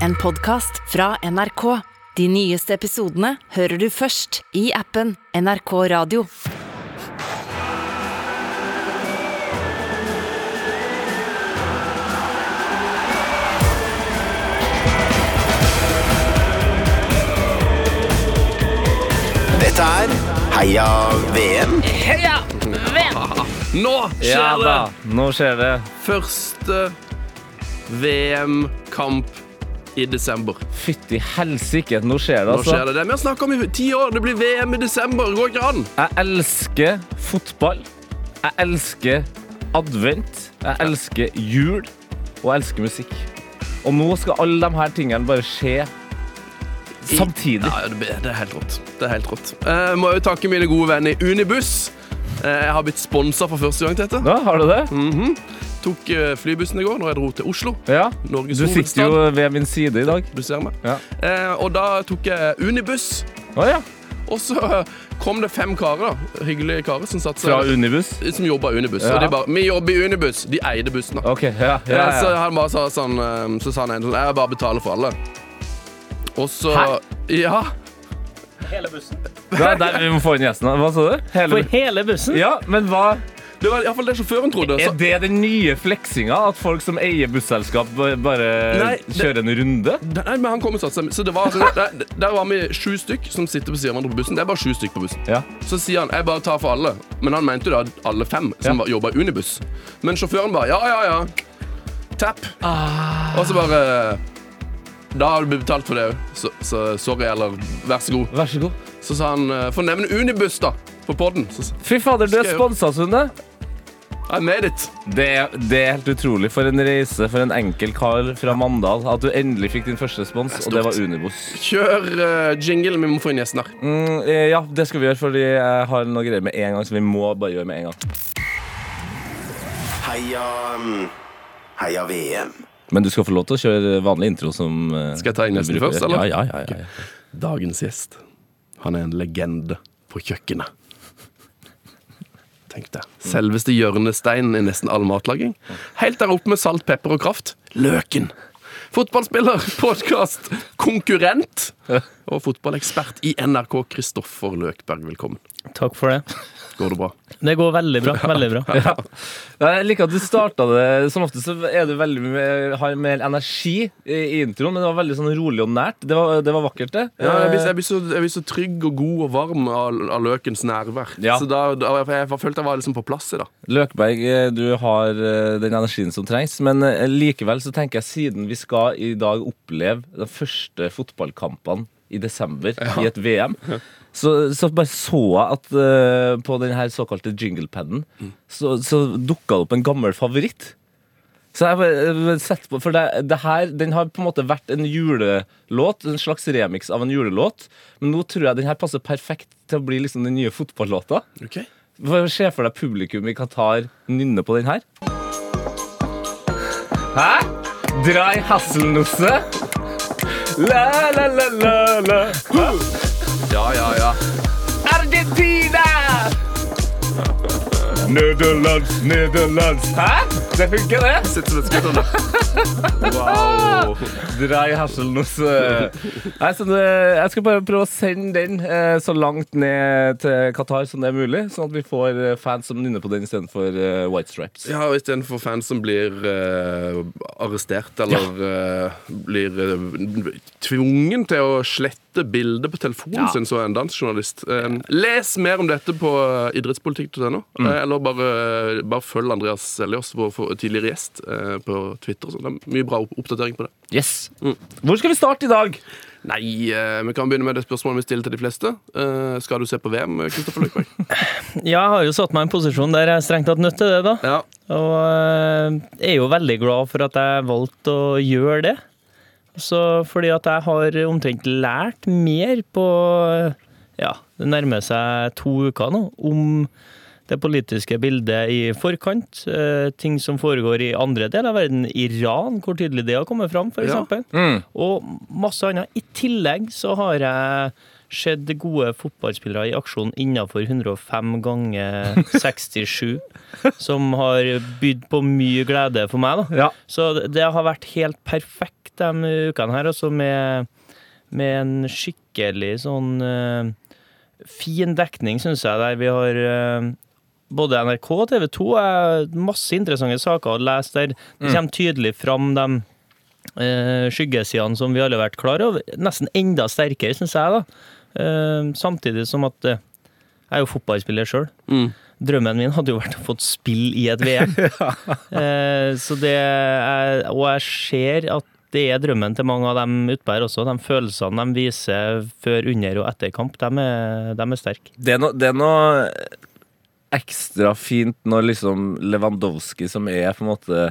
en podkast fra NRK. De nyeste episodene hører du først i appen NRK Radio. Dette er Heia VM. Heia VM! Nå skjer Ja det! nå skjer det. Første VM-kamp i desember. Fytti helsike, nå skjer det, Nå altså. skjer det. det. Vi har snakka om i ti år. Det blir VM i desember. Det går ikke an. Jeg elsker fotball. Jeg elsker advent. Jeg elsker jul. Og jeg elsker musikk. Og nå skal alle de her tingene bare skje samtidig. Ja, det, er helt rått. Det er helt rått. Eh, Jeg må jo takke mine gode venner i Unibuss. Eh, Jeg har blitt sponsa for første gang til dette. Ja, har du det? Mhm. Tok eh, flybussen i går når jeg dro til Oslo. Ja. Norges Du sitter jo ved min side i dag. Du ser meg. Ja. Eh, og da tok jeg Unibuss. Å ja. Og så eh, kom det fem karer, da. hyggelige karer, som satt Fra Unibuss? som jobba i Unibuss. Ja. Og de bare 'Vi jobber i Unibuss'. De eide bussen. da. Okay, ja. ja, Ja, så han bare sa sånn eh, Så sa han en sånn 'Jeg bare betaler for alle'. Og så Hæ? Ja. Hele bussen. Det er der vi må få inn gjesten. Hva sa du? Hele... For hele bussen? Ja, men hva Det var iallfall det sjåføren trodde. Er det den nye fleksinga? At folk som eier busselskap, bare Nei, det- kjører en runde? nei, men han kom og satte seg Så det var altså, der, der var vi sju stykk som sitter på siden av hverandre på bussen. Det er bare sju stykk på bussen. Ja. Så sier han 'jeg bare tar for alle', men han mente jo da alle fem som Ja. jobba i Unibuss. Men sjåføren bare 'ja, ja, ja'. Tap. Ah. Og så bare Da har du betalt for det òg, så, så sorry, eller vær så god. Vær så god. Så sa han eh, 'få nevne Unibuss', da, på poden. Fy fader, du er sponsa, Sunne. I made it. Det, det er helt utrolig. For en reise for en enkel kar fra Mandal. At du endelig fikk din første spons, og det var Unibuss. Kjør uh, jingle, vi må få inn gjesten her. Mm, eh, ja, det skal vi gjøre, fordi jeg har noe greier med en gang som vi må bare gjøre med en gang. Heia mm, Heia VM. Men du skal få lov til å kjøre vanlig intro som uh, Skal jeg ta inn gjesten først, eller? Ja, ja, ja, ja, ja. Dagens gjest. Han er en legende på kjøkkenet. Tenk det. Selveste hjørnesteinen i nesten all matlaging. Helt der oppe med salt, pepper og kraft. Løken. Fotballspiller, podkast, konkurrent og fotballekspert i NRK, Kristoffer Løkberg. Velkommen. Takk for det. Går det bra? Det går veldig bra. Veldig bra. Ja. Jeg liker at du starta det Som ofte så er du veldig har mer energi i, introen, men det var veldig sånn rolig og nært. Det var, det var vakkert, det. Ja, jeg, blir, jeg, blir så, jeg blir så trygg og god og varm av, av løkens nærvær. Ja. Så da, da jeg, jeg følte jeg var liksom på plass i dag. Løkberg, eh, du har eh, den energien som trengs, men eh, likevel så tenker jeg siden vi skal i dag oppleve de første fotballkampene i desember i et VM, så, så bare så jeg at uh, på den her såkalte jinglepaden så, så dukka det opp en gammel favoritt. Så jeg bare sett på, For det, det her, den har på en måte vært en julelåt, en slags remix av en julelåt, men nå tror jeg den her passer perfekt til å bli liksom den nye fotballåta. Okay. Se for deg publikum i Qatar nynne på den her. Hæ? Dra i hasselnusse. La, la, la, la, la. Ja, ja, ja. Argentina! Nederlands, Nederlands. Hæ? Det funker, det. Sitt som et skudd Wow. Drei i hasselnusse. Nei, så det, jeg skal bare prøve å sende den eh, så langt ned til Qatar som det er mulig, sånn at vi får eh, fans som nynner på den istedenfor uh, White Stripes. Ja, og istedenfor fans som blir uh, arrestert eller eh, blir uh, tvungen til å slette bilder på telefonen Ja. sin, så en dansk journalist. Les mer om dette på eh, idrettspolitikk.no, Mm. eh, eller bare, bare følg Andreas Seljås, vår tidligere gjest, eh, på Twitter. Så det er mye bra oppdatering på det. Yes. Hvor skal vi starte i dag? Nei, vi kan begynne med det spørsmålet vi stiller til de fleste. Skal du se på VM, Kristoffer Løkberg? Jeg har jo satt meg i en posisjon der jeg er strengt tatt nødt til det, da. Ja. Og jeg er jo veldig glad for at jeg valgte å gjøre det. Så fordi at jeg har omtrent lært mer på Ja, det nærmer seg to uker nå, om det politiske bildet i forkant. eh, ting som foregår i andre deler av verden. Iran, hvor tydelig det har kommet fram, f.eks. Ja. eksempel Og masse annet. I tillegg så har jeg sett gode fotballspillere i aksjon innenfor 105 ganger 67, som har bydd på mye glede for meg. da. Ja. Så det- det har vært helt perfekt de ukene her, altså, med, med en skikkelig sånn uh, fin dekning, syns jeg, der vi har uh, både NRK og TV 2 er masse interessante saker å lese der. Det kommer tydelig fram de uh, skyggesidene som vi alle har vært klar over. Nesten enda sterkere, syns jeg. da. Uh, samtidig som at uh, jeg er jo fotballspiller sjøl. Mm. Drømmen min hadde jo vært å få spille i et VM. eh, så det er, og jeg ser at det er drømmen til mange av dem utpå her også. De følelsene de viser før, under og etter kamp, de er, de er sterke. Det er noe, ekstra fint når liksom Lewandowski, som er på en måte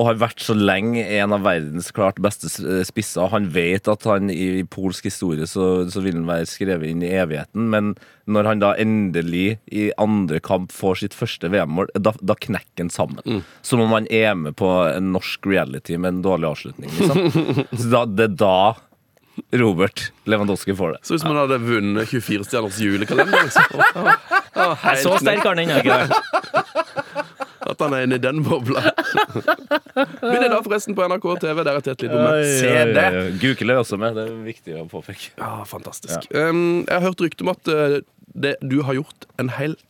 og har vært så lenge en av verdens klart beste spisser. Han vet at han i polsk historie så, så vil han være skrevet inn i evigheten. Men når han da endelig i andre kamp får sitt første VM-mål, da, da knekker han sammen. Som om han er med på en norsk reality med en dårlig avslutning. Liksom. Så da, det er da Robert Lewandowski får det. Så ut som han hadde vunnet 24 stjerners julekalender. Liksom. Å, å, helt Så sterk har han ennå ikke vært. At han er inne i den bobla. Begynner i da forresten på NRK TV. Der er Tete Lidbom med. Se det! Google er også med, det er viktig å påpeke. Ja, fantastisk. Um, jeg har hørt rykte om at uh, det, du har gjort en helt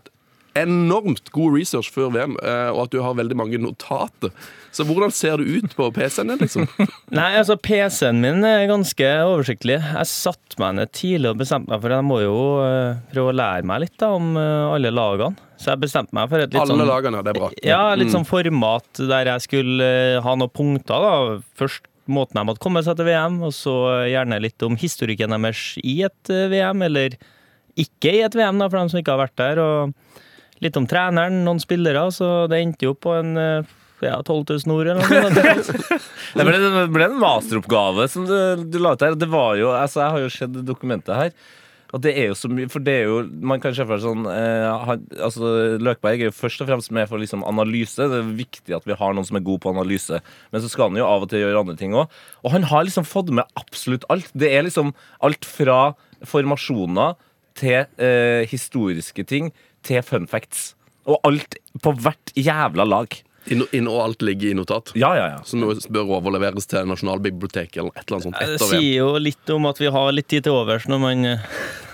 enormt god research før VM, uh, og at du har veldig mange notater. Så hvordan ser det ut på PC-en din, liksom? Nei, altså PC-en min er ganske oversiktlig. Jeg satte meg ned tidlig og bestemte meg for at jeg må jo eh, prøve å lære meg litt da, om eh, alle lagene. Så jeg bestemte meg for et litt Alle sånn lagene, det er bra. Ja, litt sånn format der jeg skulle eh, ha noen punkter. da. Først måten de hadde kommet seg til VM, og så gjerne litt om historikken deres i et eh, VM, eller ikke i et VM, da, for dem som ikke har vært der. Og litt om treneren, noen spillere. Så det endte jo på en eh, ja, 12 000 ord eller noe. Det ble, det ble en masteroppgave som du, du la ut her. Det var jo, altså Jeg har jo sett dokumentet her. Og det er jo så mye, for det er jo Man kan se for seg sånn eh, han, altså Løkberg er jo først og fremst med for liksom analyse. Det er viktig at vi har noen som er god på analyse. Men så skal han jo av og til gjøre andre ting òg. Og han har liksom fått med absolutt alt. Det er liksom alt fra formasjoner til eh, historiske ting til fun facts. Og alt på hvert jævla lag. Inn, inn og alt ligger i notat. Ja, ja, ja. Som bør overleveres til Nasjonalbiblioteket eller et eller annet sånt. Det sier jo litt om at vi har litt tid til overs når man eh,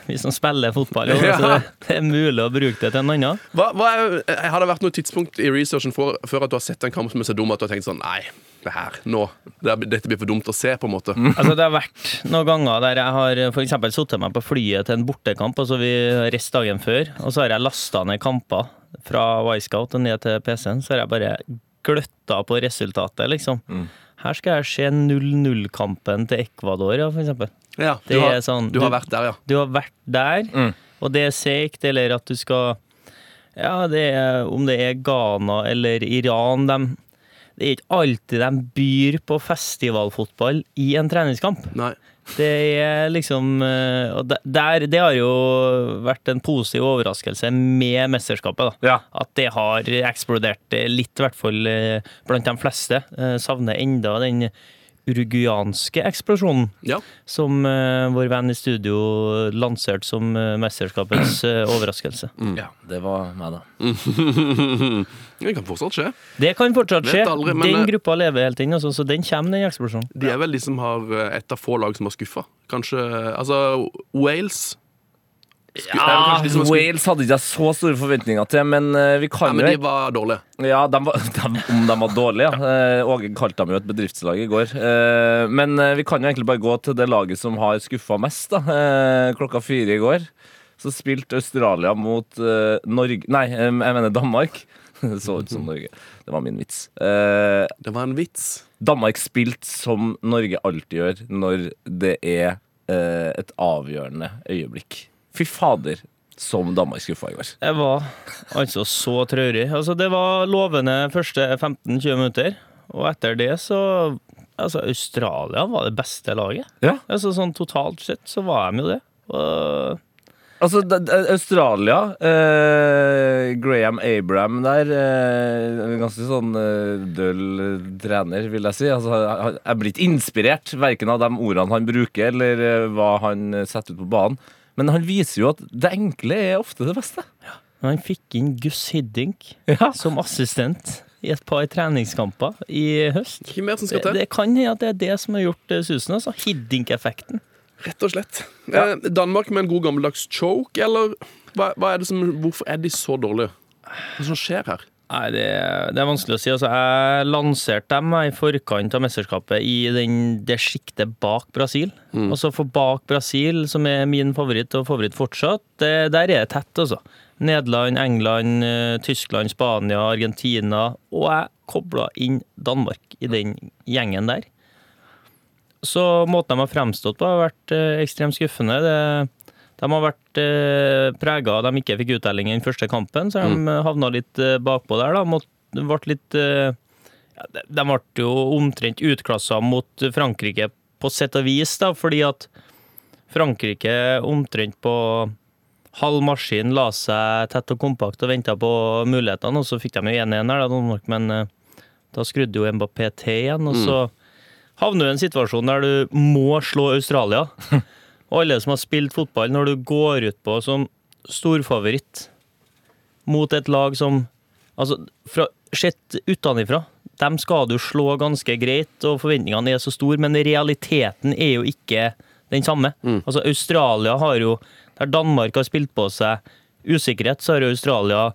vi som spiller fotball. Også, Ja. så det, det er mulig å bruke det til en annen. Hva, hva er, har det vært noe tidspunkt i researchen for, før at du har sett en kamp som er så dum at du har tenkt sånn Nei, det her, nå det Dette blir for dumt å se, på en måte. Altså, det har vært noen ganger der jeg har eksempel sittet meg på flyet til en bortekamp, altså vi reiste dagen før, og så har jeg lasta ned kamper fra Wisecout og ned til PC-en, så har jeg bare gløtta på resultatet, liksom. Her skal jeg se 0-0-kampen til Ecuador, ja, for eksempel. Ja, du, har, sånn, du har vært der, ja. Du har vært der, og det er seigt, eller at du skal Ja, det er, om det er Ghana eller Iran de, Det er ikke alltid de byr på festivalfotball i en treningskamp. Nei. Det er liksom eh, Og der, det har jo vært en positiv overraskelse med mesterskapet, da. Ja. At det har eksplodert litt, i hvert fall eh, blant de fleste. Eh, Savner enda den uruguanske eksplosjonen Ja. som uh, vår venn i studio lanserte som uh, mesterskapets uh, overraskelse. ja. Det var meg, da. Det kan fortsatt skje. Det kan fortsatt skje. aldri, men, den gruppa lever helt inn, altså, så den kommer, den eksplosjonen. De er vel de som har et av få lag som har skuffa. Kanskje Altså, Wales Skuffet. Wales hadde ikke jeg så store forventninger til, men vi kan jo Ja, men de var dårlige. Ja, de var, de, om de var dårlige, ja. Eh, Åge kalte dem jo et bedriftslag i går. Eh, Men eh, vi kan jo egentlig bare gå til det laget som har skuffa mest. da. Eh, Klokka fire i går så spilte Australia mot eh, Norge Nei, eh, jeg mener Danmark. Det så ut som Norge. Det var min vits. Eh, Det var en vits. Danmark spilte som Norge alltid gjør når det er eh, et avgjørende øyeblikk. Fy fader, som Danmark skuffa i går. Jeg var altså så traurig. Altså, det var lovende første 15-20 minutter, og etter det så Altså, Australia var det beste laget. Ja. Altså, sånn totalt sett så var de jo det. Og Altså, Australia eh, Graham Abraham der eh, Ganske sånn eh, døll eh, trener, vil jeg si. Altså, jeg er blitt inspirert verken av de ordene han bruker, eller eh, hva han eh, setter ut på banen. Men han viser jo at det enkle er ofte det beste. han fikk inn Gus Hiddink Ja. som assistent. i et par treningskamper i høst. Ikke mer som skal Det, til. det kan hende at det er det som har gjort eh, susen. altså. Hiddink-effekten. Rett og slett. Eh, Danmark med en god gammeldags choke, eller hva, hva er det som, hvorfor er de så dårlige? Hva er det som skjer her? Nei, det, det er vanskelig å si. Altså, jeg lanserte dem i forkant av mesterskapet i den, det sjiktet bak Brasil. Altså For bak Brasil, som er min favoritt og favoritt fortsatt, det, der er det tett, altså. Nederland, England, eh, Tyskland, Spania, Argentina. Og jeg kobla inn Danmark i den gjengen der. Så måten de har fremstått på, har vært eh, ekstremt skuffende. Det, de har vært eh, prega av at de ikke fikk uttelling i den første kampen, så de mm. havna litt eh, bakpå der. da, Mått, ble litt eh, de, ble jo omtrent utklassa mot Frankrike på sett og vis, da, fordi at Frankrike omtrent på halv maskin la seg tett og kompakt og venta på mulighetene, og så fikk de jo 1-1 her, da, men eh, da skrudde jo Mbappé til igjen, og så havner du i en situasjon der du må slå Australia. Og alle som har spilt fotball, når du går ut på som storfavoritt mot et lag som Altså, fra, sett utenfra, dem skal du slå ganske greit, og forventningene er så store, men realiteten er jo ikke den samme. Altså, Australia har jo Der Danmark har spilt på seg usikkerhet, så har jo Australia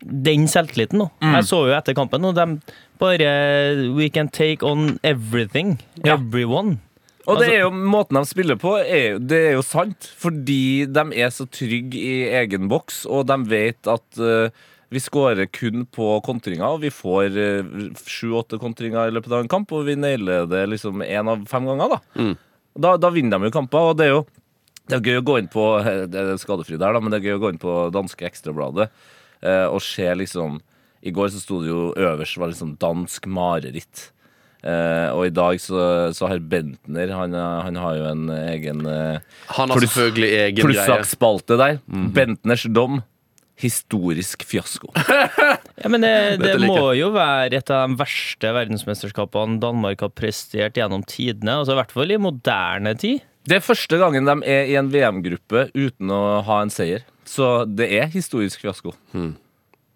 den selvtilliten nå. Jeg så jo etter kampen, og de bare We can take on everything. Ja. Everyone. Og det Altså- er jo måten de spiller på, er, det er jo sant. Fordi de er så trygge i egen boks, og de vet at uh, vi skårer kun på kontringer, og vi får sju-åtte kontringer i løpet av en kamp, og vi nailer det liksom én av fem ganger, da. da. Da vinner de jo kamper, og det er jo det er gøy å gå inn på Det er skadefri der, da, men det er gøy å gå inn på danske Ekstrabladet uh, og se liksom I går så sto det jo øverst var liksom dansk mareritt. Eh, og i dag så, så har Bentner Han, han har jo en egen uh, Han har Pluss- selvfølgelig egen greie. plussakspalte der. Bentners dom. Historisk fiasko. Ja, men det, det må jo være et av de verste verdensmesterskapene Danmark har prestert gjennom tidene. Altså I hvert fall i moderne tid. Det er første gangen de er i en VM-gruppe uten å ha en seier. Så det er historisk fiasko.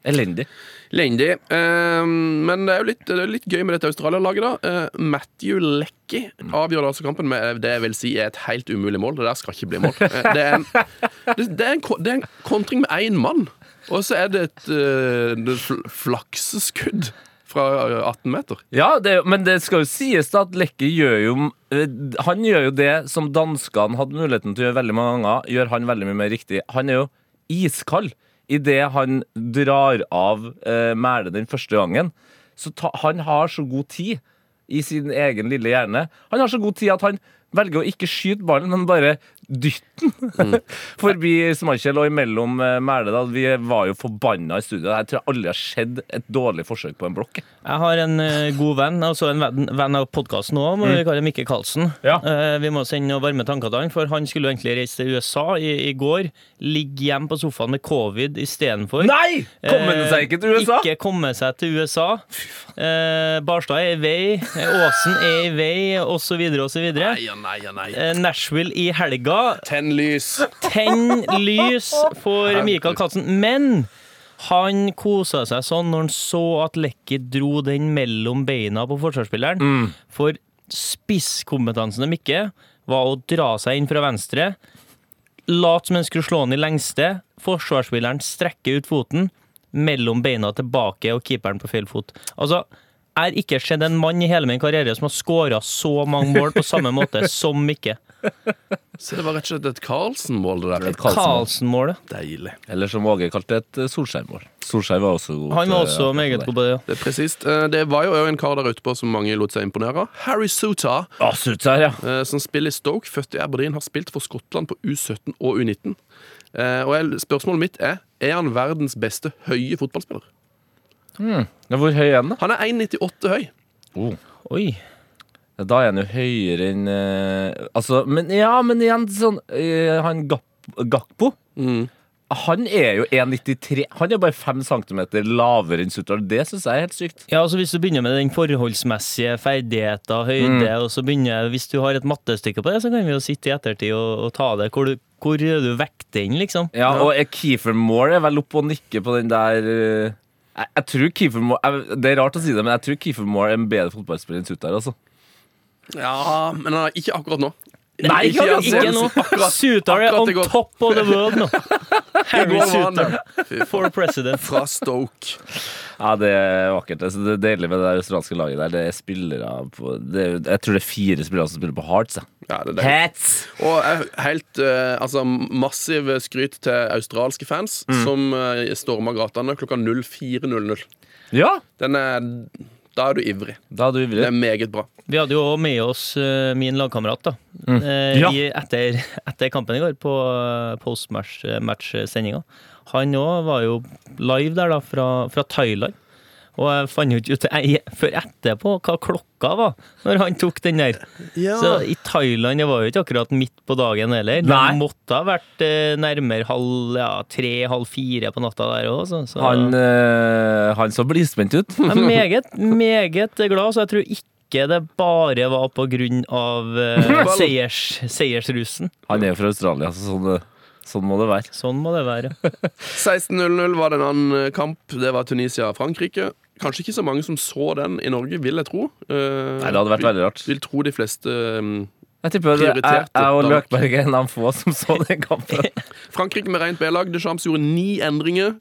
Elendig. Elendig. Eh, men det er jo litt, det er litt gøy med dette Australia-laget. da. Eh, Matthew Lecky avgjør altså kampen med det jeg vil si er et helt umulig mål. Det der skal ikke bli mål. Eh, det, er en, det, det, er en, det er en kontring med én mann, og så er det et uh, flakseskudd fra eh, 18 meter. Ja, det, men det skal jo sies da at Lekke gjør jo eh, Han gjør jo det som danskene hadde muligheten til å gjøre veldig mange ganger, gjør han veldig mye mer riktig. Han er jo iskald idet han drar av eh, Mæle den første gangen. Så ta, han har så god tid i sin egen lille hjerne. Han har så god tid at han velger å ikke skyte ballen, men bare dytte mm. forbi Smarkjell og imellom uh, Vi var jo forbanna i studio. Jeg tror aldri har skjedd et dårlig forsøk på en blokk. Jeg har en eh, god venn, altså en venn, av podkasten òg, må vi kalle Mikke Karlsen. Ja. Eh, vi må sende noen varme tanker til han, for han skulle jo egentlig reise til USA i, i går. Ligge hjemme på sofaen med covid istedenfor. Nei! Komme han seg ikke til USA? Ikke komme seg til USA. Eh, Barstad er i vei, eh, Åsen er i vei, osv., osv. Eh, Nashville i helga. Tenn lys. Tenn lys for Mikael Katzen. Men han kosa seg sånn når han så at Lekki dro den mellom beina på forsvarsspilleren. For spisskompetansen til Mikke var å dra seg inn fra venstre, late som han skulle slå han i lengste, forsvarsspilleren strekker ut foten, mellom beina tilbake og keeperen på feil fot. Altså, har ikke sett en mann i hele min karriere som har skåra så mange mål på samme måte som Mikke. Så det var rett og slett et Carlsen-mål, det der. Et Carlsen-mål. Deilig. Eller som Åge kalte et eh, Solskjær-mål. Solskjær var også god. Han var til- også ja, meget god på det. ja. Det er presist. Eh, Det var jo en kar der ute på som mange lot seg imponere av. Harry Suta. Ah, Suter, ja. eh, som spiller i Stoke, født i Aberdeen, har spilt for Skottland på U17 og U19. Eh, og spørsmålet mitt er er han verdens beste høye fotballspiller. Ja. Hvor høy er han, da? Han er 1,98 høy. Oi. Da er han jo høyere enn eh, Altså, men ja, men igjen sånn eh, Han Gap Gakpo Han er jo 1,93. Han er bare 5 cm lavere enn Suttar. Det syns jeg er helt sykt. Ja, altså Hvis du begynner med den forholdsmessige ferdigheter, høyde, og så begynner Hvis du har et mattestykke på det, så kan vi jo sitte i ettertid og, og ta det. Hvor du, hvor du vekter inn, liksom. Ja, Og er Keefer Moore er vel oppe og nikker på den der eh, Jeg, jeg tror Kiefer Det er rart å si det, men jeg tror Kiefer Moore er en bedre fotballspiller enn Sutter. Altså. Ja, men han er ikke akkurat nå. Nei, ikke ikke, Ikke nå. Akkurat- Suter er on top of the world nå. Harry Suter for president. Fra Stoke. Ja, det er vakkert. Altså, det er deilig med det australske laget der. Det er spillere på det er, Jeg tror det er fire spillere som spiller på Hearts. Ja, det er. Hats! Og helt eh, altså, massiv skryt til australske fans Mm. som uh, storma gatene klokka 04.00. Ja, Den er Da er du ivrig. da er du Det er meget bra. Vi hadde jo med oss uh, min lagkamerat da eh, Ja. i, etter, etter kampen i går, på uh, postmatch-sendinga. Han òg var jo live der, da, fra, fra Thailand. Og jeg fant jo ikke ut før etterpå hva klokka var når han tok den der. Så i Thailand det var jo ikke akkurat midt på dagen heller. Det måtte ha vært eh, nærmere halv, ja, tre-halv fire på natta der òg. Så, så Han, øh, han så blidspent ut. jeg er meget, meget glad, så jeg tror ikke det bare var på grunn av uh, seiers, seiersrusen. Han er jo fra Australia, så sånn, sånn må det være. Sånn må det være. 16.00 var det en annen kamp. Det var Tunisia-Frankrike. Kanskje ikke så mange som så den i Norge, vil jeg tro. Uh, Nei, det hadde vært veldig rart. Vil tro de fleste um, Jeg tipper det- er jeg og. Løkberg er en av få som så den kampen. Frankrike med rent B-lag. Deschamps gjorde ni endringer.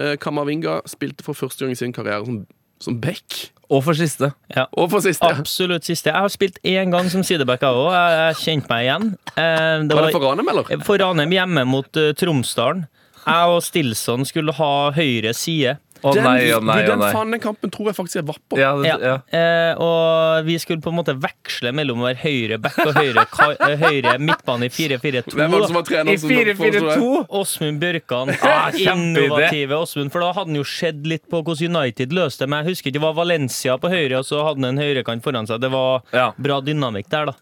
Uh, Kamavinga spilte for første gang i sin karriere som, som back. Og for siste. Og for siste. Absolutt siste. Jeg har spilt én gang som sideback jeg òg. Jeg jeg kjente meg igjen. Eh, Det Var det var for Ranheim, eller? for Ranheim hjemme mot uh, Tromsdalen. Jeg og Stilson skulle ha høyre side. Å Den- nei, å nei, du, å den nei. faen, den kampen tror jeg faktisk jeg var på. Ja, det, Ja. ja. Eh, og vi skulle på en måte veksle mellom å være høyre back og høyre, ka eh, høyre midtbane i 4-4-2. Hvem var det som var trener? I som foreslo 4-4-2! Åsmund Bjørkan. Ah. Innovative Åsmund. For da hadde han jo sett litt på hvordan United løste det. Men jeg husker ikke, det var Valencia på høyre, og så hadde han en høyrekant foran seg. Det var Ja. bra dynamikk der, da.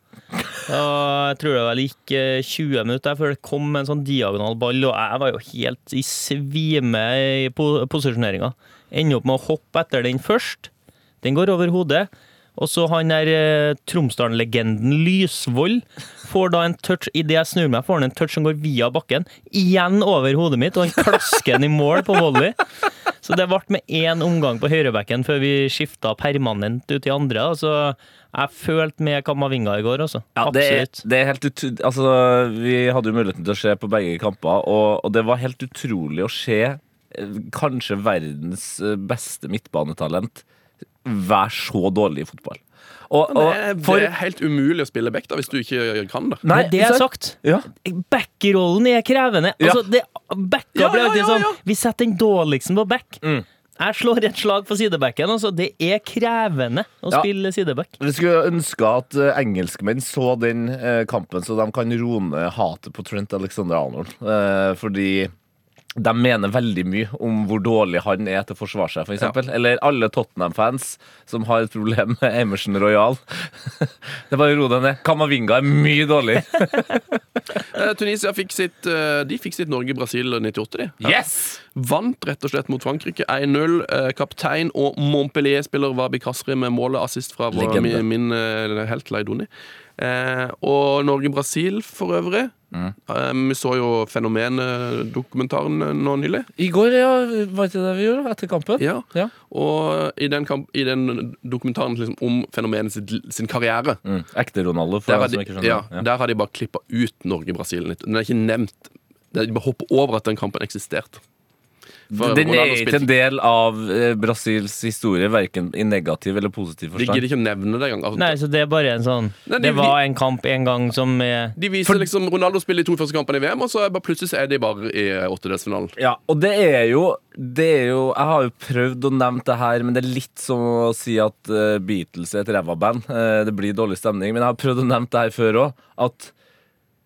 Og jeg tror det vel gikk eh, 20 minutter før det kom en sånn diagonal ball, og jeg var jo helt i svime i po posisjoneringa. Ender opp med å hoppe etter den først. Den går over hodet. Og så han der eh, Tromsdalen-legenden Lysvold får da en touch Idet jeg snur meg, får han en touch som går via bakken. Igjen over hodet mitt, og han klasker den i mål på volley. Så det ble med én omgang på høyrebekken før vi skifta permanent ut i andre. Så jeg følte med Kamavinga i går, altså. Ja, det er, det er helt ut, altså, Vi hadde jo muligheten til å se på begge kamper, og, og det var helt utrolig å se eh, kanskje verdens eh, beste midtbanetalent være så dårlig i fotball. Og, Det og er, for, det er helt umulig å spille back da, hvis du ikke kan det. Nei, det er sagt. Ja. Backrollen er krevende. Altså, det, backa ja, alltid ja, sånn. Vi setter den dårligste på back. Mm. Jeg slår et slag for sidebacken. Altså, det er krevende å Ja. spille sideback. Vi skulle ønske at uh, engelskmenn så den uh, kampen, så de kan roe ned hatet på Trent Alexander Arnold. Uh, fordi de mener veldig mye om hvor dårlig han er til å forsvare seg, f.eks. Eller alle Tottenham-fans som har et problem med Emerson Royal. det er bare å roe deg ned. Kamavinga er mye dårlig. Eh, Tunisia fikk sitt, eh, de fikk sitt Norge-Brasil 98, de. Yes! Vant rett og slett mot Frankrike 1-0. Eh, Kaptein og Montpellier-spiller Wabi Kasri med målet assist fra min, min helt Leidoni. Eh, og Norge-Brasil for øvrig. Mm. Eh, vi så jo Fenomen-dokumentaren eh, nå nylig. I går, ja, var ikke det vi gjorde etter kampen? Ja. Ja. Og i den, kamp, i den dokumentaren liksom, om Fenomenet sin, sin karriere Mm. Ekte Ronaldo, for dem som ikke skjønner. ja, Ja. der har de bare klippa ut Norge-Brasil. litt. Den er ikke nevnt. De bare hopper over at den kampen eksisterte. For Den er ikke en del av eh, Brasils historie, verken i negativ eller positiv De forstand. gidder ikke å nevne det engang. Altså, Nei, så det er bare en sånn Nei, de- Det var en kamp en gang som er De viser liksom Ronaldo spiller de to første kampene i VM, og så er bare plutselig så er de bare i åttedelsfinalen. Ja, og det er jo det er jo, Jeg har jo prøvd å nevne det her, men det er litt som å si at eh, Beatles er et ræva band. Eh, det blir dårlig stemning. Men jeg har prøvd å nevne det her før òg. At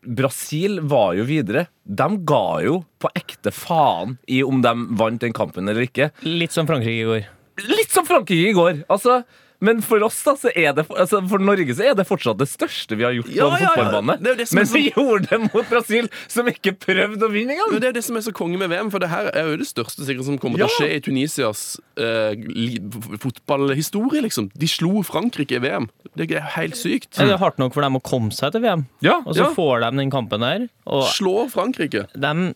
Brasil var jo videre. De ga jo på ekte faen i om de vant den kampen eller ikke. litt som Frankrike i går. Litt som Frankrike i går. Altså, men for oss da, så er det altså, For Norge så er det fortsatt det største vi har gjort Ja, på en ja. fotballbane. Det er det som er Men vi gjorde det mot Brasil, som ikke prøvde å vinne engang! Men Det er det som er så konge med VM, for det her er jo det største sikkert som kommer Ja. til å skje i Tunisias eh, fotballhistorie, liksom. De slo Frankrike i VM. Det er helt sykt. Er det hardt nok for dem å komme seg til VM? Ja, Og så Ja. får de den kampen der. Og Slå Frankrike. de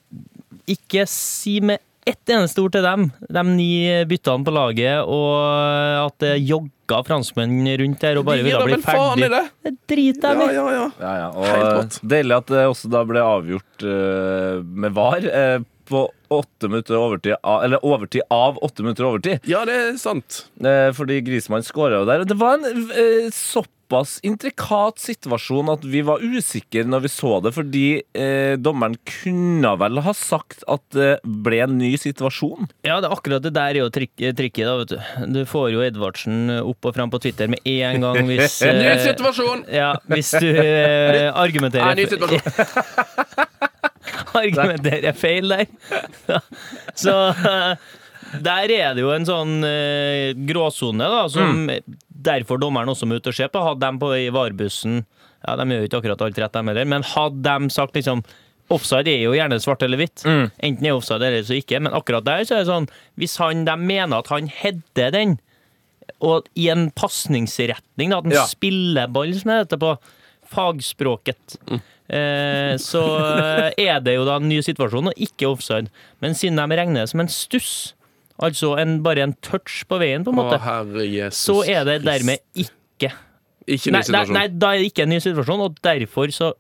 Ikke si med ett eneste ord til dem, de ni byttene på laget, og at det jogga franskmenn rundt der og bare De ville bli vel faen i ferdig. det. Driter Ja, jeg i. ja, ja. Ja, ja. Helt Og deilig at det også da ble avgjort uh, med VAR Uh, på åtte minutter overtid, av, eller overtid av åtte minutter overtid. ja, det er sant. Eh, fordi Grismann skåra jo der. Og Det var en eh, såpass intrikat situasjon at vi var usikre når vi så det, fordi eh, dommeren kunne vel ha sagt at det ble en ny situasjon. Ja, det er akkurat det der er jo trik trikket, da, vet du. Du får jo Edvardsen opp og frem på Twitter med en gang hvis Ny eh, situasjon! Ja, hvis du eh, Nei, ny situasjon. argumenterer feil der. Så der er det jo en sånn eh, gråsone, da, som derfor dommeren også må ut og se på. Hadde de på i varebussen Ja, de gjør jo ikke akkurat alt rett, dem heller, men hadde de sagt liksom Offside er jo gjerne svart eller hvitt. Enten er offside eller så ikke. Men akkurat der så er det sånn Hvis han, de mener at han header den, og i en pasningsretning, da, at han Ja. spiller ball, som det heter på fagspråket, eh, så eh, er det jo da en ny situasjon, og ikke offside. Men siden de regner det som en stuss, altså en, bare en touch på veien, på en måte, Å, så er det dermed ikke Ikke ny nei, nei, situasjon. nei, da er det ikke en ny situasjon, og derfor så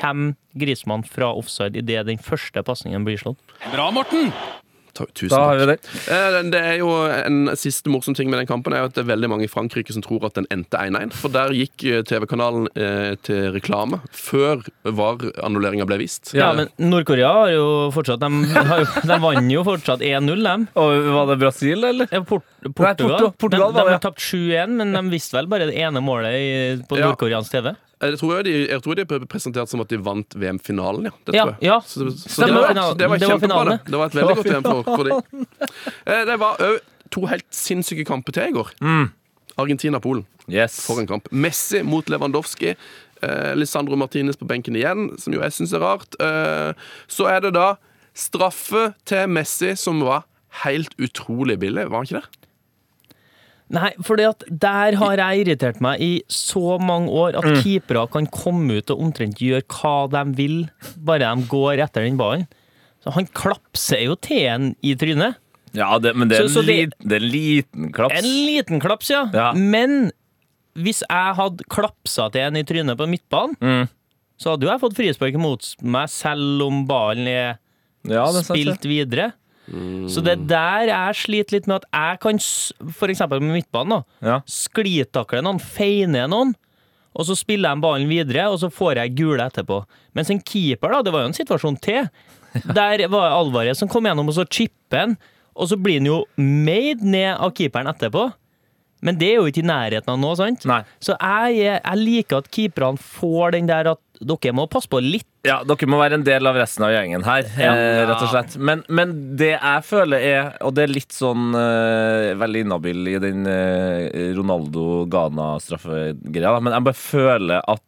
kommer Grismann fra offside idet den første pasningen blir slått. Ta- Tusen Da har takk. vi det. Eh, Det er jo En siste morsom ting med den kampen er jo at det er veldig mange i Frankrike som tror at den endte 1-1. For der gikk eh, TV-kanalen eh, til reklame før VAR-annulleringa ble vist. Ja, men Nord-Korea har jo fortsatt De, har, jo- de vant jo fortsatt 1-0, dem. Og var det Brasil, eller? Ja, Port Portugal. Portu- Portugal de, var de har tapt 7-1, men de visste vel bare det ene målet i, på Ja. nordkoreansk TV. Eh, Jeg tror, de, jeg tror de ble presentert som at de vant VM-finalen, ja. Det Ja, tror jeg. ja. Så, så det, var, det var Det var kjempebra. Det. det var et veldig godt VM for, for dem. Eh, Det var òg to helt sinnssyke kamper til i går. Argentina-Polen. Yes. For en kamp. Messi mot Lewandowski. Eh, Lisandro Martinez på benken igjen, som jo jeg syns er rart. Eh, så er det da straffe til Messi, som var helt utrolig billig, var han ikke det? Nei, for der har jeg irritert meg i så mange år at keepere kan komme ut og omtrent gjøre hva de vil, bare de går etter den ballen. Så han klapser jo til en i trynet. Ja, det, men det er, Så- så det- det er en liten klaps. En liten klaps, ja. Ja. Men hvis jeg hadde klapsa til en i trynet på midtbanen, Mm. så hadde jo jeg fått frispark mot meg, selv om ballen er Ja, er spilt sant, spilt Så det er der jeg sliter litt med at jeg kan, f.eks. med midtbanen, da, Ja. sklitakle noen, feine noen, og så spiller jeg ballen videre, og så får jeg gule etterpå. Mens en keeper, da, det var jo en situasjon til. Der var det Alvarez som kom gjennom, og så chipper han, og så blir han jo made ned av keeperen etterpå. Men det er jo ikke i nærheten av nå, sant? Nei. Så jeg, jeg liker at keeperne får den der at dere må passe på litt. Ja, dere må være en del av resten av gjengen her, eh, rett og slett. Men, men det jeg føler er, og det er litt sånn eh, veldig inhabil i den eh, Ronaldo-Ghana-straffegreia, men jeg bare føler at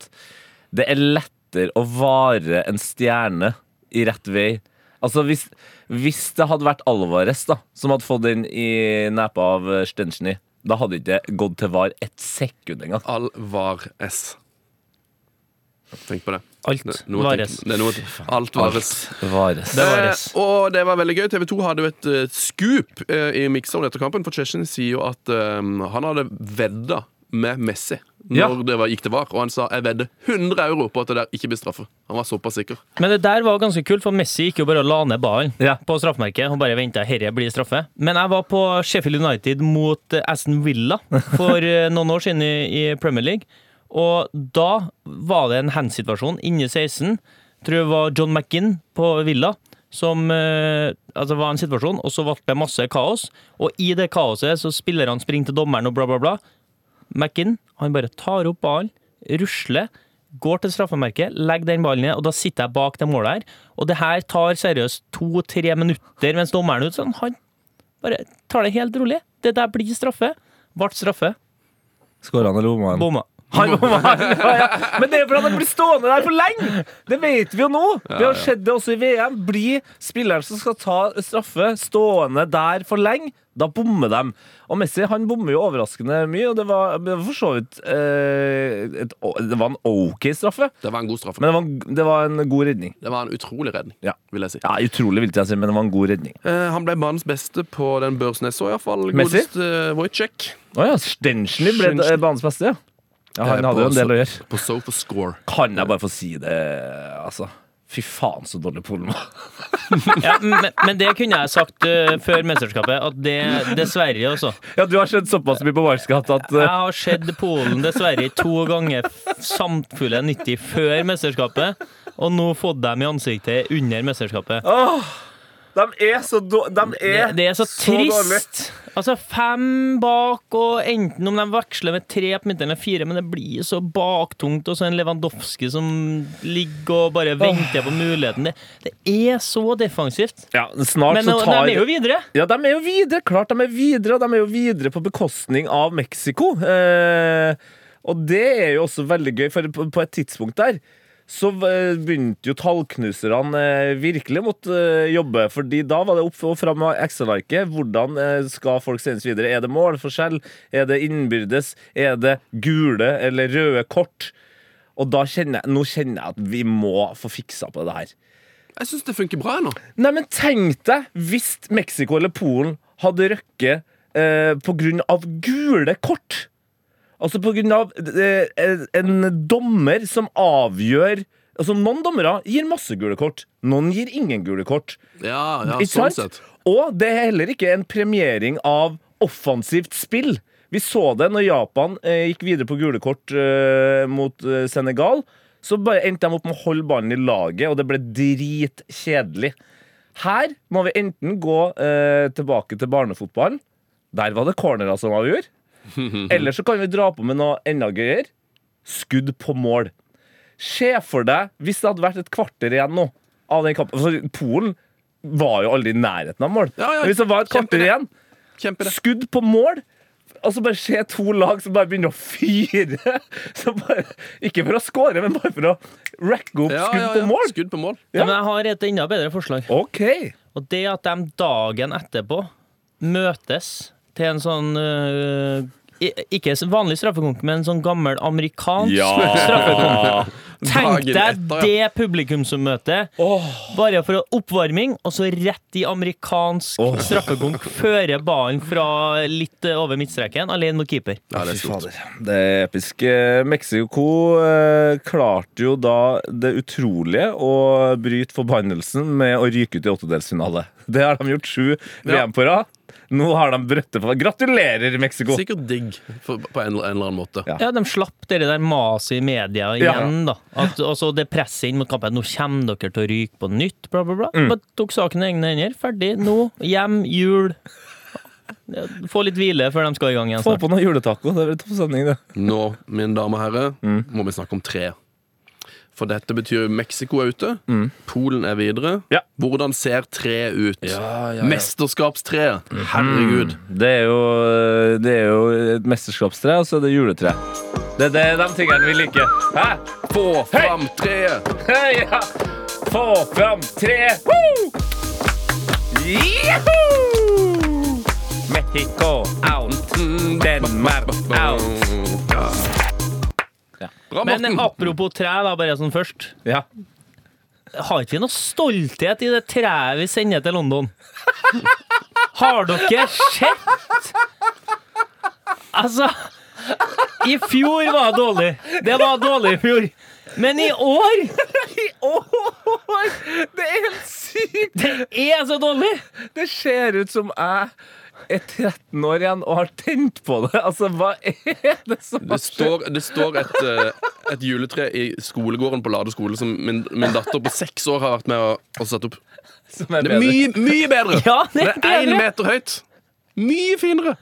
det er lettere å vare en stjerne i rett vei. Altså hvis, hvis det hadde vært Alvarez da, som hadde fått den i nepa av eh, da hadde ikke det gått til var ett sekund engang. Alvar S. Tenk på det. Alt Det, vares. det er noe, alt vares. Vares. Det vares. Eh, og det var veldig gøy. TV 2 hadde jo et uh, scoop uh, i mikseren etter kampen, for Chechen sier jo at eh, han hadde vedda med Messi når Ja. det var, gikk til VAR, og han sa jeg vedder 100 euro på at det der ikke blir straffe. Han var såpass sikker. Men det der var ganske kult, for Messi gikk jo bare og la ned ballen Ja. på straffemerket og bare venta herre blir straffe. Men jeg var på Sheffield United mot eh, Aston Villa for eh, noen år siden i Premier League. Og da var det en handsituasjon inni 16. Tror det var John McGinn på Villa. Som eh, altså var en situasjon, og så ble det masse kaos. Og i det kaoset så spillerne springer til dommeren og bla, bla, bla. McGinn han bare tar opp ballen, rusler, går til straffemerket, legger den ballen ned, og da sitter jeg bak det målet her. Og det her tar seriøst to-tre minutter mens dommeren er ute. Sånn, han bare tar det helt rolig. Det der blir straffe. Ble straffe. Skåra han eller bomma han? Bomma. Men det er fordi han blir stående der for lenge! Det vet vi jo nå. Vi har sett det også i VM. Blir spilleren som skal ta straffe, stående der for lenge, Da bommer de. Og Messi han bommer jo overraskende mye, og det var, det var for så vidt eh, et, Det var en OK straffe, Det var en god straffe. men det var, en- det var en god redning. det var en utrolig redning, Ja. vil jeg si. Ja, Utrolig, vil jeg si, men det var en god redning. Eh, han ble banens beste på den børsen jeg så, iallfall. Messi? Godeste Wojciech. Å ja, Stenchny ble eh, banens beste, ja. Ja han Eh, hadde jo en del å gjøre. På SofaScore. Kan jeg bare få si det, altså? Fy faen, så dårlig Polen var. Ja, men, men det kunne jeg sagt uh, før mesterskapet, at det dessverre også. Ja, du har sett såpass mye på Wildcat at Jeg eh, har sett Polen dessverre to ganger samtfulle 90 før mesterskapet, og nå fått dem i ansiktet under mesterskapet. De er så dårlige. De Det, er, det er så dårlig. trist. Altså fem bak, og enten om de veksler med tre på midten eller fire, men det blir så baktungt, og så en Lewandowski som ligger og bare venter på muligheten. Det, det er så defensivt. Ja, snart Men så de er jo videre. Ja, de er jo videre. Klart de er videre, og de er jo videre på bekostning av Mexico. Eh, og det er jo også veldig gøy, for på, på et tidspunkt der så eh, begynte jo tallknuserne eh, virkelig måtte eh, jobbe. fordi da var det opp og fram med Excel-arket. Hvordan skal folk sendes videre? Er det målforskjell? Er det innbyrdes? Er det gule eller røde kort? Og da kjenner jeg, nå kjenner jeg at vi må få fiksa på det her. Jeg syns det funker bra ennå. Nei, men tenk deg hvis Mexico eller Polen hadde røkket eh, av gule kort. Altså på grunn av en dommer som avgjør Altså Noen dommere gir masse gule kort, noen gir ingen gule kort. Ja, ja, sånn sett. Og det er heller ikke en premiering av offensivt spill. Vi så det når Japan eh, gikk videre på gule kort eh, mot eh, Senegal. Så bare endte de opp med å holde ballen i laget, og det ble dritkjedelig. Her må vi enten gå eh, tilbake til barnefotballen. Der var det cornerer som avgjorde. Eller så kan vi dra på med noe enda gøyere. Skudd på mål. Se for deg hvis det hadde vært et kvarter igjen nå av den kampen. Altså, Polen var jo aldri i nærheten av mål. Ja, ja, Men hvis det var et kvarter igjen, skudd på mål Altså bare se to lag som bare begynner å fyre. Så bare, ikke for å score, men bare for å racke opp Ja, skudd ja, på mål. Skudd på mål. Ja. Men jeg har et enda bedre forslag. OK. Og det at de dagen etterpå møtes til en sånn øh, ikke vanlig straffekonk, men en sånn gammel amerikansk straffekonk. Tenk deg ja. det publikumsmøtet. Bare for oppvarming, og så rett i amerikansk oh. straffekonk. Føre ballen fra litt øh, over midtstreken, alene mot keeper. Ja, det er fader. Det er episk. Eh, Mexico eh, klarte jo da det utrolige å bryte forbannelsen med å ryke ut i åttedelsfinale. Det har de gjort sju VM på rad. Nå har de brøttet på Gratulerer, Mexico! Sikkert digg for, på en, en eller annen måte. Ja. Ja, de slapp det der maset i media igjen, da. At, og så det presset inn mot kampen. Nå kommer dere til å ryke på nytt, bla, bla, bla. Men tok saken i egne hender. Ferdig. Nå. Hjem. Jul. Få litt hvile før de skal i gang igjen. Få på noe juletaco. Det blir topp sending, det. Nå, mine damer og herrer, Mm. må vi snakke om tre. For dette betyr Mexico er ute, Polen er videre. Mm. Ja. Hvordan ser tre ut? Ja, ja, ja. Mesterskapstreet. Herregud. Det er jo, det er jo et mesterskapstre, og så er det juletre. Det er de tingene vi liker. Hæ? Få fram treet! Ja. Få fram treet! Mexico out. Denmark out. Bra, Men Morten. apropos tre, da, bare sånn først. Ja. Har ikke vi noe stolthet i det treet vi sender til London? Har dere sett? Altså I fjor var det dårlig. Det var dårlig i fjor. Men i år I år! Det er helt sykt! Det er så dårlig! Det ser ut som jeg er 13 år igjen og har tent på det. Altså, hva er det som Det står, det står et, eh, et juletre i skolegården på Lade skole som min, min datter på seks år har vært med å, satt opp. som er Det er mye, mye bedre! Ja, det Det er én meter høyt. Mye finere.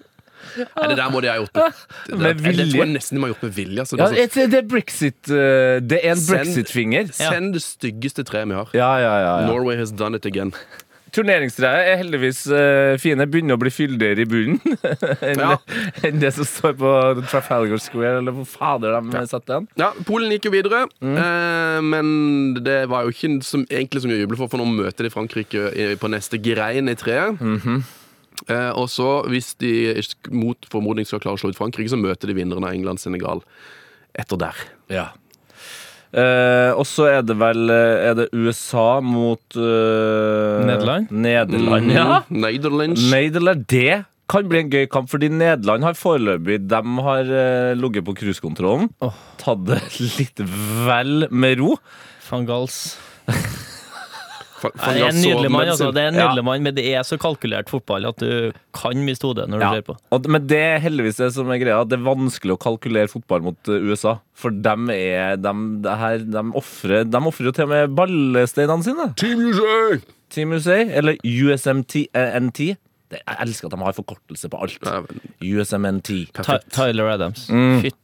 Nei, det der må de ha gjort med Det, Med det, det tror jeg nesten de har gjort med vilje. Altså, Ja, det er sånn, det er brexit eh, Det er en brexit-finger. Send det styggeste treet vi har. Ja, ja, ja, ja. Norway has done it again. Turneringstreet er heldigvis uh, fine. Begynner å bli fyldigere i bunnen enn Ja. enn det som står på Trafalgar Square, eller hvor fader de satte den. Ja, Polen gikk jo videre, Mm. uh, men det var jo ikke som, egentlig så mye å juble for, for nå møter de Frankrike i, på neste grein i treet. Mm -hmm. uh, og så, hvis de mot formodning skal klare å slå ut Frankrike, så møter de vinneren av England-Senegal etter der. Ja. Eh, og så er det vel eh, Er det USA mot uh, Nederland? Nederland, ja. Mm, Nederland, det kan bli en gøy kamp, fordi Nederland har foreløpig De har uh, ligget på cruisekontrollen. Oh. Tatt det litt vel med ro. Van Gals. Nei, Det er en nydelig mann, altså. Det er en Ja. mann, men det er så kalkulert fotball at du kan miste hodet når du Ja. ser på. Og, men det er heldigvis det som er greia. Det er vanskelig å kalkulere fotball mot eh, USA. For dem er dem, det her, dem offrer, De offrer jo til og med ballesteinene sine. Team USA! Team USA, eller USMT eh, NT. Jeg elsker at de har forkortelse på alt. USMNT. Ty Perfekt. Tyler Adams. Mm. Fytt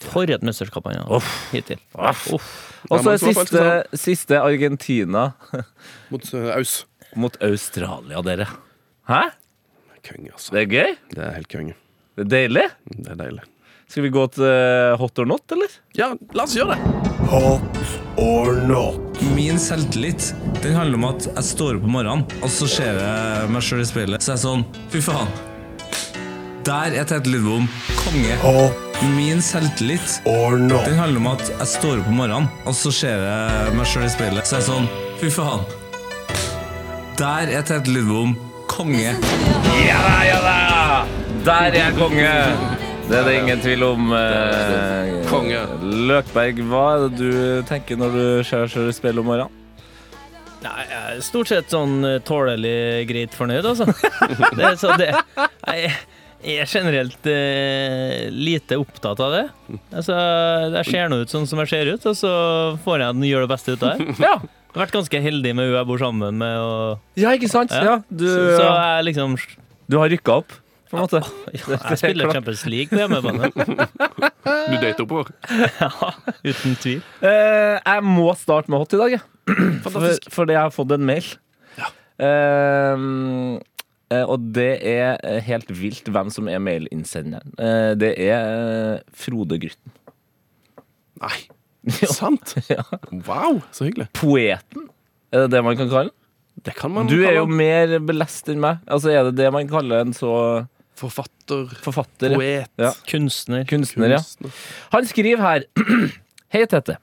For et mesterskap han har hittil. Og så er siste, siste Argentina Mot uh, Aus. mot Australia, dere. Hæ? Konge, altså. Det er gøy? Det er helt konge. Det er deilig? Det er deilig. Skal vi gå til eh, hot or not, eller? Ja, la oss gjøre det. Hot or not? Min selvtillit den handler om at jeg står opp om morgenen, og så ser jeg meg sjøl i speilet. Så jeg er sånn Fy faen. Der er Tete Lidbom konge. Hot Min selvtillit or not? den handler om at jeg står opp om morgenen, og så ser jeg meg sjøl i speilet. Så er jeg sånn Fy faen. Der er Tete Lidbom konge. Ja da, ja da! Der er jeg konge! Det er det ingen tvil om. eh, Konge. Løkberg, hva er det du tenker når du ser deg i speilet om morgenen? Nei, jeg er stort sett sånn eh, tålelig greit fornøyd, altså. Det, er så det, jeg er generelt eh, lite opptatt av det. Altså, jeg ser nå ut sånn som jeg ser ut, og så får jeg gjøre det beste ut av det. Ja. Jeg har vært ganske heldig med hun jeg bor sammen med, og ja, ikke sant? Ja. Ja, du, så, så jeg liksom du har rykka opp, på en måte. Jeg spiller Champions League på hjemmebane. Du dater oppover. Ja, uten tvil. Eh, jeg må starte med hot i dag, jeg. For, Fantastisk. fordi jeg har fått en mail. Ja eh, og det er eh, helt vilt hvem som er mailinnsenderen. Eh, det er eh, Frode Grytten. Nei. Sant? Ja. Wow, så hyggelig. Poeten, er det det man kan kalle den? Det kan man Du er jo mer belest enn meg. Altså Er det det man kaller en så forfatter, forfatter? poet, Ja. Kunstner. Kunstner, ja. Han skriver her Hei, Tette.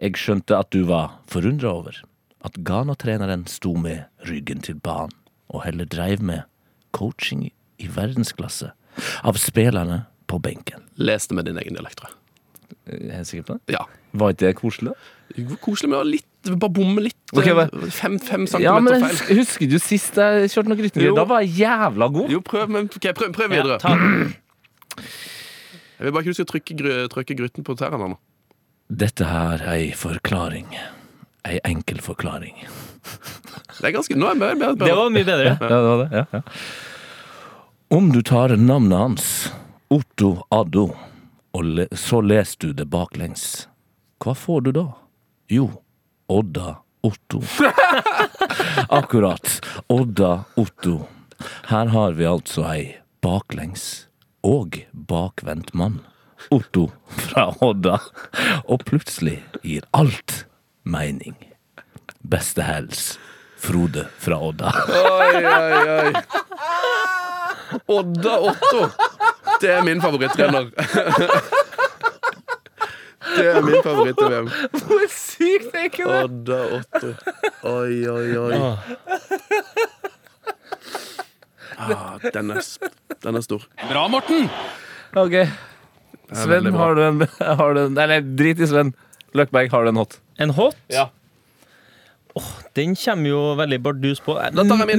Jeg skjønte at du var forundra over at Ghana-treneren sto med ryggen til banen og heller dreiv med coaching i verdensklasse av spillerne på benken. Les det med din egen dialekt, tror jeg. Er jeg sikker på det? Ja. Var ikke det koselig? Koselig med å litt, bare bomme litt. Okay, fem, hva- fem, fem Ja, men feil. husker, husker du sist jeg kjørte noe grytengreier? Da var jeg jævla god. Jo, prøv, men, okay, prøv, prøv Ja, videre. ta, Jeg vil bare ikke du skal trykke, trykke grytten på tærne. Dette her er ei forklaring. Ei enkel forklaring. Det er ganske, nå er det bedre. det var mye bedre. Ja, det var det. Ja, ja. Om du tar navnet hans, Otto Addo, og le så leser du det baklengs, hva får du da? Jo, Odda Otto. Akkurat. Odda Otto. Her har vi altså ei baklengs og bakvendt mann. Otto fra Odda. Og plutselig gir alt mening. Beste hels. Frode fra Odda. Oi, oi, oi. Odda Otto. Det er min favorittrener. Det er min favoritt i VM. Hvor sykt er ikke det? Odda Otto. Oi, oi, oi. Ah, den, er, den er stor. Bra, Morten! Ok. Sven, har du en, har du en Eller drit i Sven. Løkberg, har du en hot? En hot? Ja. Åh, den kommer jo veldig bardus på.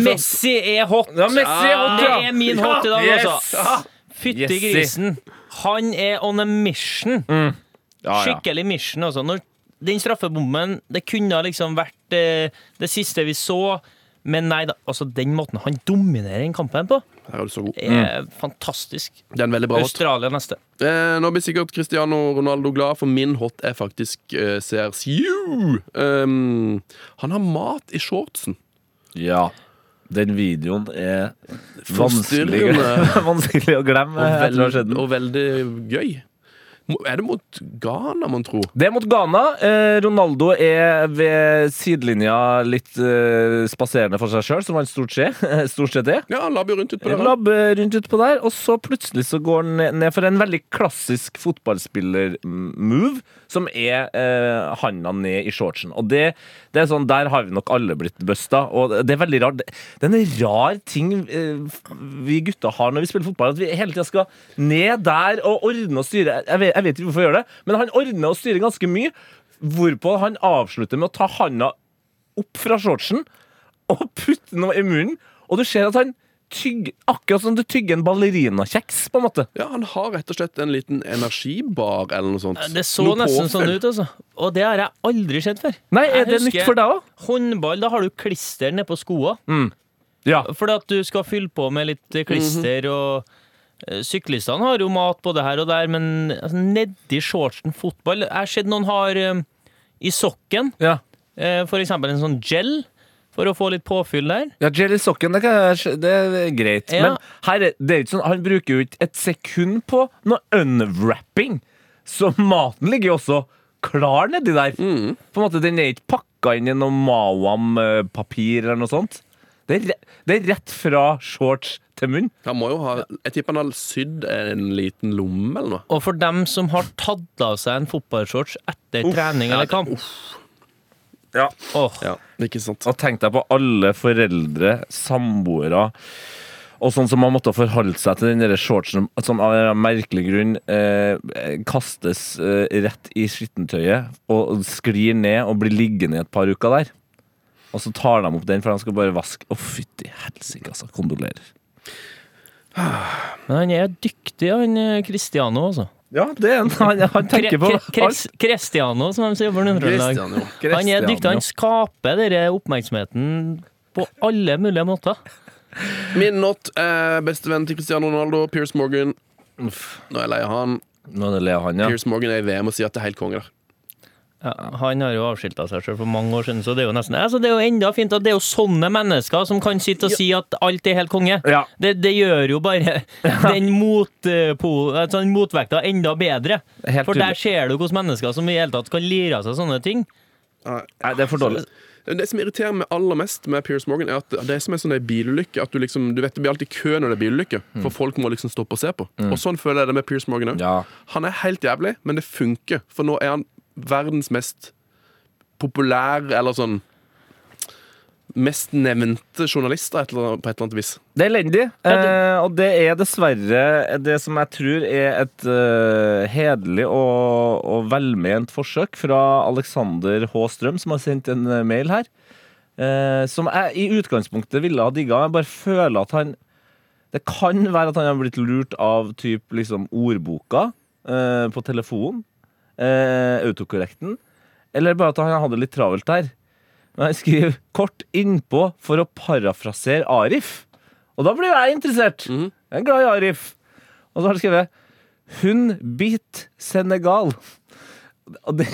Messi er hot! Ja, Messi er hot, det er min hot i dag, Yes. altså. Fytti grisen. Han er on a mission. Ja, ja. Skikkelig mission, altså. Når den straffebommen Det kunne liksom vært eh, det siste vi så, men nei da. Altså, den måten han dominerer den kampen på, Her er du så god. er fantastisk. Det er en veldig bra hot. Australia neste. Eh, nå blir sikkert Cristiano Ronaldo glad, for min hot er faktisk eh, CR7. Um, han har mat i shortsen. ja. Den videoen er vanskelig, vanskelig å glemme. Og, veld, og veldig gøy. Er det mot Ghana, mon tro? Det er mot Ghana. Eh, Ronaldo er ved sidelinja litt eh, spaserende for seg sjøl, som han stort sett, stort sett er. Ja, labber rundt utpå der. Labber rundt utpå der, og så plutselig så går han ned- ned for en veldig klassisk fotballspiller-move, som er eh, handa ned i shortsen. Og det, det er sånn, der har vi nok alle blitt busta, og det er veldig rart. Det er en rar ting eh, vi gutta har når vi spiller fotball, at vi hele tida skal ned der og ordne og styre. Jeg vet, jeg vet ikke hvorfor jeg gjør det, men han ordner og styrer ganske mye, hvorpå han avslutter med å ta handa opp fra shortsen og putte noe i munnen, og du ser at han tygger akkurat som du tygger en ballerinakjeks, på en måte. Ja, Han har rett og slett en liten energibar eller noe sånt. Det så Noe nesten påfyll. sånn ut, altså. Og det har jeg aldri sett før. Nei, Jeg er det nytt for deg òg? Håndball, da har du klister nedpå på Mm. Ja. Fordi at du skal fylle på med litt eh, klister og eh, Syklistene har jo mat både her og der, men altså, nedi shortsen fotball Jeg har sett noen har eh, i sokken ja. eh, for eksempel en sånn gel for å få litt påfyll der. Ja, gel i sokken, det, kan jeg, det er greit. Ja. Men her er, det er ikke sånn, han bruker jo ikke et sekund på noe unwrapping. Så maten ligger jo også klar nedi der. På en måte, Den er ikke pakka inn i noe Mawam-papir eller noe sånt. Det er, det er rett fra shorts til munn. Han må jo ha Jeg tipper han har sydd en liten lomme eller noe. Og for dem som har tatt av seg en fotballshorts etter trening eller kamp Ja. Oh. Ja, ikke sant. Og tenk deg på alle foreldre, samboere og sånn som har måttet forholde seg til den shortsen som av en merkelig grunn eh, kastes eh, rett i skittentøyet og sklir ned og blir liggende i et par uker der. Og så tar de opp den, for de skal bare vaske. Å, fytti helsike, altså. Kondolerer. Men han er dyktig, han eh, Cristiano, altså. Ja, det er en Han, han tenker på Cristiano, som de sier på Nord-Trøndelag. Han er dyktig. Han skaper denne oppmerksomheten på alle mulige måter. Min not er bestevenn til Cristiano Ronaldo, Piers Morgan. Nå er jeg lei av han. Nå er det av han, ja. Piers Morgan er i VM og sier at det er helt konge der. Ja, han har jo avskilta seg selv for mange år siden, så det er jo nesten altså Det er jo enda fint at det er jo sånne mennesker som kan sitte og si at alt er helt konge. Ja. Det, det gjør jo bare den, motpo, altså motvekta enda bedre. Helt For der ser du hvordan mennesker som i hele tatt kan lire av seg sånne ting. Nei, det er for dårlig. Det som irriterer meg aller mest med Piers Morgan, er at det er som en sånn en bilulykke. At du liksom, du vet Det blir alltid kø når det er bilulykke, for folk må liksom stoppe og se på. Og sånn føler jeg det med Piers Morgan òg. Ja. Han er helt jævlig, men det funker. For nå er han verdens mest populære, eller sånn Mest nevnte journalister et eller annet, på et eller annet vis. Det er elendig, eh, og det er dessverre det som jeg tror er et uh, hederlig og, og velment forsøk fra Alexander H. Strøm, som har sendt en eh, mail her. eh, som jeg i utgangspunktet ville ha digga. Jeg bare føler at han Det kan være at han har blitt lurt av typ liksom ordboka eh, på telefonen. Eh, autokorrekten. Eller bare at han hadde litt travelt der. Men han skriver kort innpå for å parafrasere Arif. Og da blir jeg interessert. Jeg er glad i Arif. Og så har han skrevet Hun bit Senegal. Og det,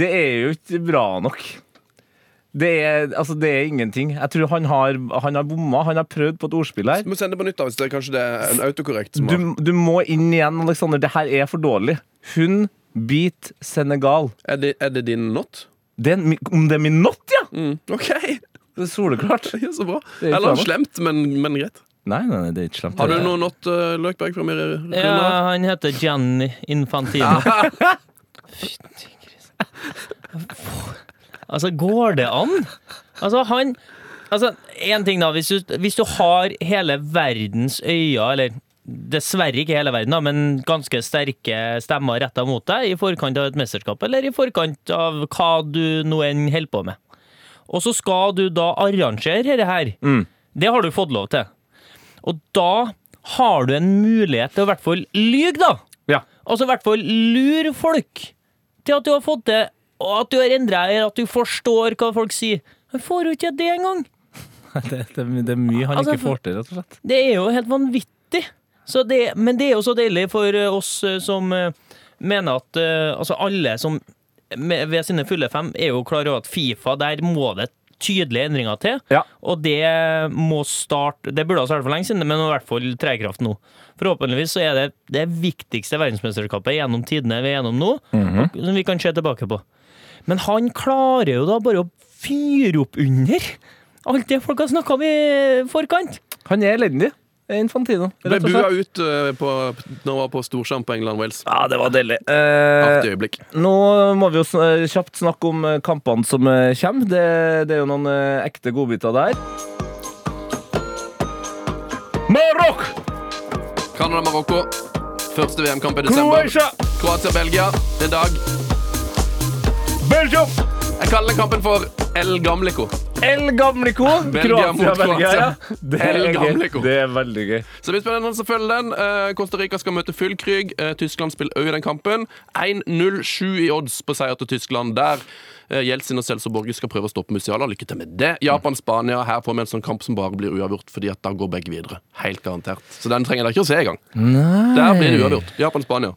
det er jo ikke bra nok. Det er, altså, det er ingenting. Jeg tror han har, han har bomma. Han har prøvd på et ordspill her. Du må sende på nytt, da, hvis det er kanskje det er en autokorrekt Du, du må inn igjen, Aleksander. Det her er for dårlig. Hun beat Senegal. Er det, er det din not? Det er, mi- om det er min not, ja! Mm, OK! Det er soleklart. Ja, så bra. Det er ikke Eller bra slemt, men, men greit. Nei, nei, nei, det er ikke slemt. Har du noe not, uh, Løkberg, fra mer? Ja, han heter Gianni Infantino. Fytti grisen. Altså, går det an? Altså, han Altså, én ting, da. Hvis du, hvis du har hele verdens øyne, eller dessverre ikke hele verden, da, men ganske sterke stemmer retta mot deg i forkant av et mesterskap, eller i forkant av hva du nå enn holder på med. Og så skal du da arrangere dette her. Det har du fått lov til. Og da har du en mulighet til å i hvert fall lyge, da. Ja. Altså i hvert fall lure folk til at du har fått det, og at du har endra deg, at du forstår hva folk sier. Han får jo ikke det engang. Det, det, det er mye han Altså, ikke får til, rett og slett. Det er jo helt vanvittig. Så det, men det er jo så deilig for eh, oss eh, som eh, mener at altså alle som ved sine fulle fem er jo klar over at Fifa, der må det tydelige endringer til. Ja. Og det må starte Det burde ha startet for lenge siden, men i hvert fall tre i kraft nå. Forhåpentligvis så er det det viktigste verdensmesterskapet gjennom tidene vi er gjennom nå, Mhm. som vi kan se tilbake på. Men han klarer jo da bare å fyre opp under alt det folk har snakka om i forkant. Han er elendig. Infantino, Ble bua ut uh, på, når han var på storskjerm på England-Wales. Ja, det var deilig. Eh, Artig øyeblikk. nå må vi jo sn- eh, kjapt snakke om kampene som kommer. Det, det er jo noen eh, ekte godbiter der. Marokk! Canada-Marokko. Første VM-kamp i desember. Kroatia-Belgia en dag. Belgium! Jeg kaller kampen for El Gamlico. El Gamlico. Belgia mot Kroatia, ja. Det El. Gamlico. Det er veldig gøy. Så det blir spennende å følge den. Eh, Costa Rica skal møte Füllkrug. Eh, Tyskland spiller òg i den kampen. 1-0-7 i odds på seier til Tyskland der. Eh, Jeltsin og Celso Borge skal prøve å stoppe Musiala. Lykke til med det. Japan-Spania. Her får vi en sånn kamp som bare blir uavgjort, fordi at da går begge videre. Helt garantert. Så den trenger dere ikke å se engang. Der blir det uavgjort. Japan-Spania.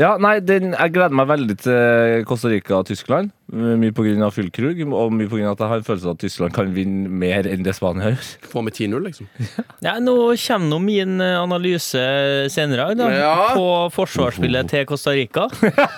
Ja, nei, den, Jeg gleder meg veldig til Costa Rica og Tyskland. Mye pga. Fyllkrug, og mye pga. at jeg har en følelse av at Tyskland kan vinne mer enn det Spania gjør. Få med 10-0, liksom. Ja, nå kommer nå min eh, analyse senere i dag, da, Ja. på forsvarsspillet til Costa Rica.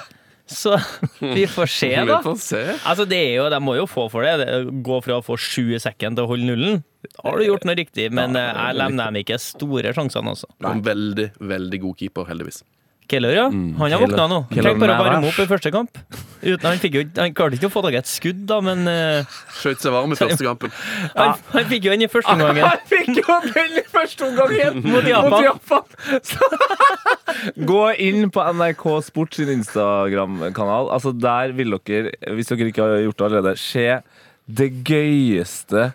Så vi får se, Vi da. får se. Altså, det er jo, De må jo få for det. gå fra å få sju i sekken til å holde nullen. Har du gjort noe riktig, men eh, jeg lemner dem ikke store sjansene, også. En veldig, veldig god keeper, heldigvis. Keller, ja. Han har våkna nå. Tenk bare å varme opp i første kamp. Uten, han, fikk jo, han klarte ikke å få tak i et skudd, da, men uh, Skjøt seg varm i første kampen. han, han fikk jo den i første omgang. Han fikk jo den i første omgang Mot Japan. Japan. Gå inn på NRK Sport sin Instagram-kanal. Altså Der vil dere, hvis dere ikke har gjort det allerede, se det gøyeste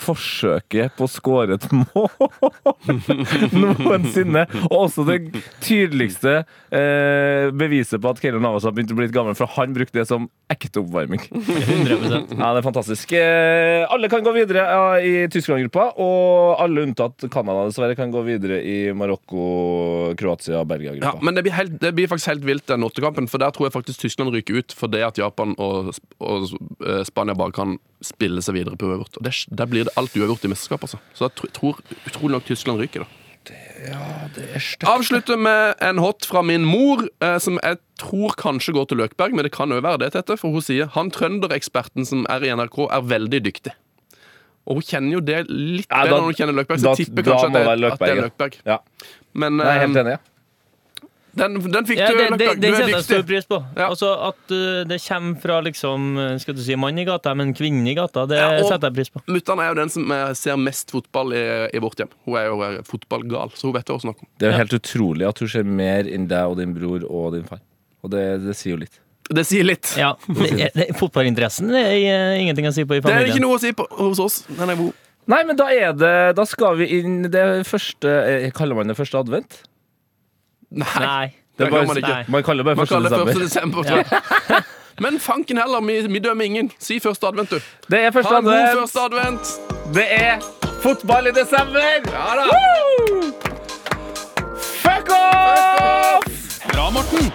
forsøket på å skåre et mål noensinne. Og også det tydeligste eh, beviset på at Keylor Navas har begynt å bli litt gammel, for han brukte det som ekte oppvarming. 100% Ja, det er fantastisk. Eh, alle kan gå videre ja, i Tyskland-gruppa, og alle unntatt Canada dessverre kan gå videre i Marokko, Kroatia, Ja, Belgia-gruppa. men det blir, helt, det blir faktisk helt vilt, den åttekampen. For der tror jeg faktisk Tyskland ryker ut fordi at Japan og, og eh, Spania bare kan spille seg videre på uavgjort. Det, Der blir det alt uavgjort i mesterskap. altså. Så jeg tror utrolig nok Tyskland ryker, da. Avslutter med en hot fra min mor, eh, som jeg tror kanskje går til Løkberg, men det kan òg være det, Tette, for hun sier han trøndereksperten som er i NRK, er veldig dyktig. Og hun kjenner jo det litt Ja, bedre når hun kjenner Løkberg, så da- tipper da kanskje at det, det at det er Løkberg. Ja. Men Jeg er helt eh, enig. Ja. Den, den fikk Ja, du, det, det, Løkberg. det Du er setter jeg stor pris på. Ja. Altså At uh, det kommer fra liksom uh, Skal du si mann i gata, men kvinnen i gata, det Ja, og- setter jeg pris på. Mutter'n er jo den som eh, ser mest fotball i, i vårt hjem. Hun er jo eh, fotballgal, så hun vet hva hun snakker om. Det er jo helt utrolig at hun ser mer enn deg og din bror og din far. Og det, det sier jo litt. Det sier litt. Ja, Fotballinteressen det er ingenting å si på i familien. Det er ikke noe å si på, hos oss. Den er god. Nei, men da er det Da skal vi inn det første eh, Kaller man det første advent? Nei, Nei. det bare- man ikke. Nei. Man kaller det bare 1. desember. det 1. desember. ja. Men fanken heller, vi, vi dømmer ingen. Si første advent, du. Det er første advent. Ha en god første advent. Det er fotball i desember! Ja da. Fuck off! Bra, Morten.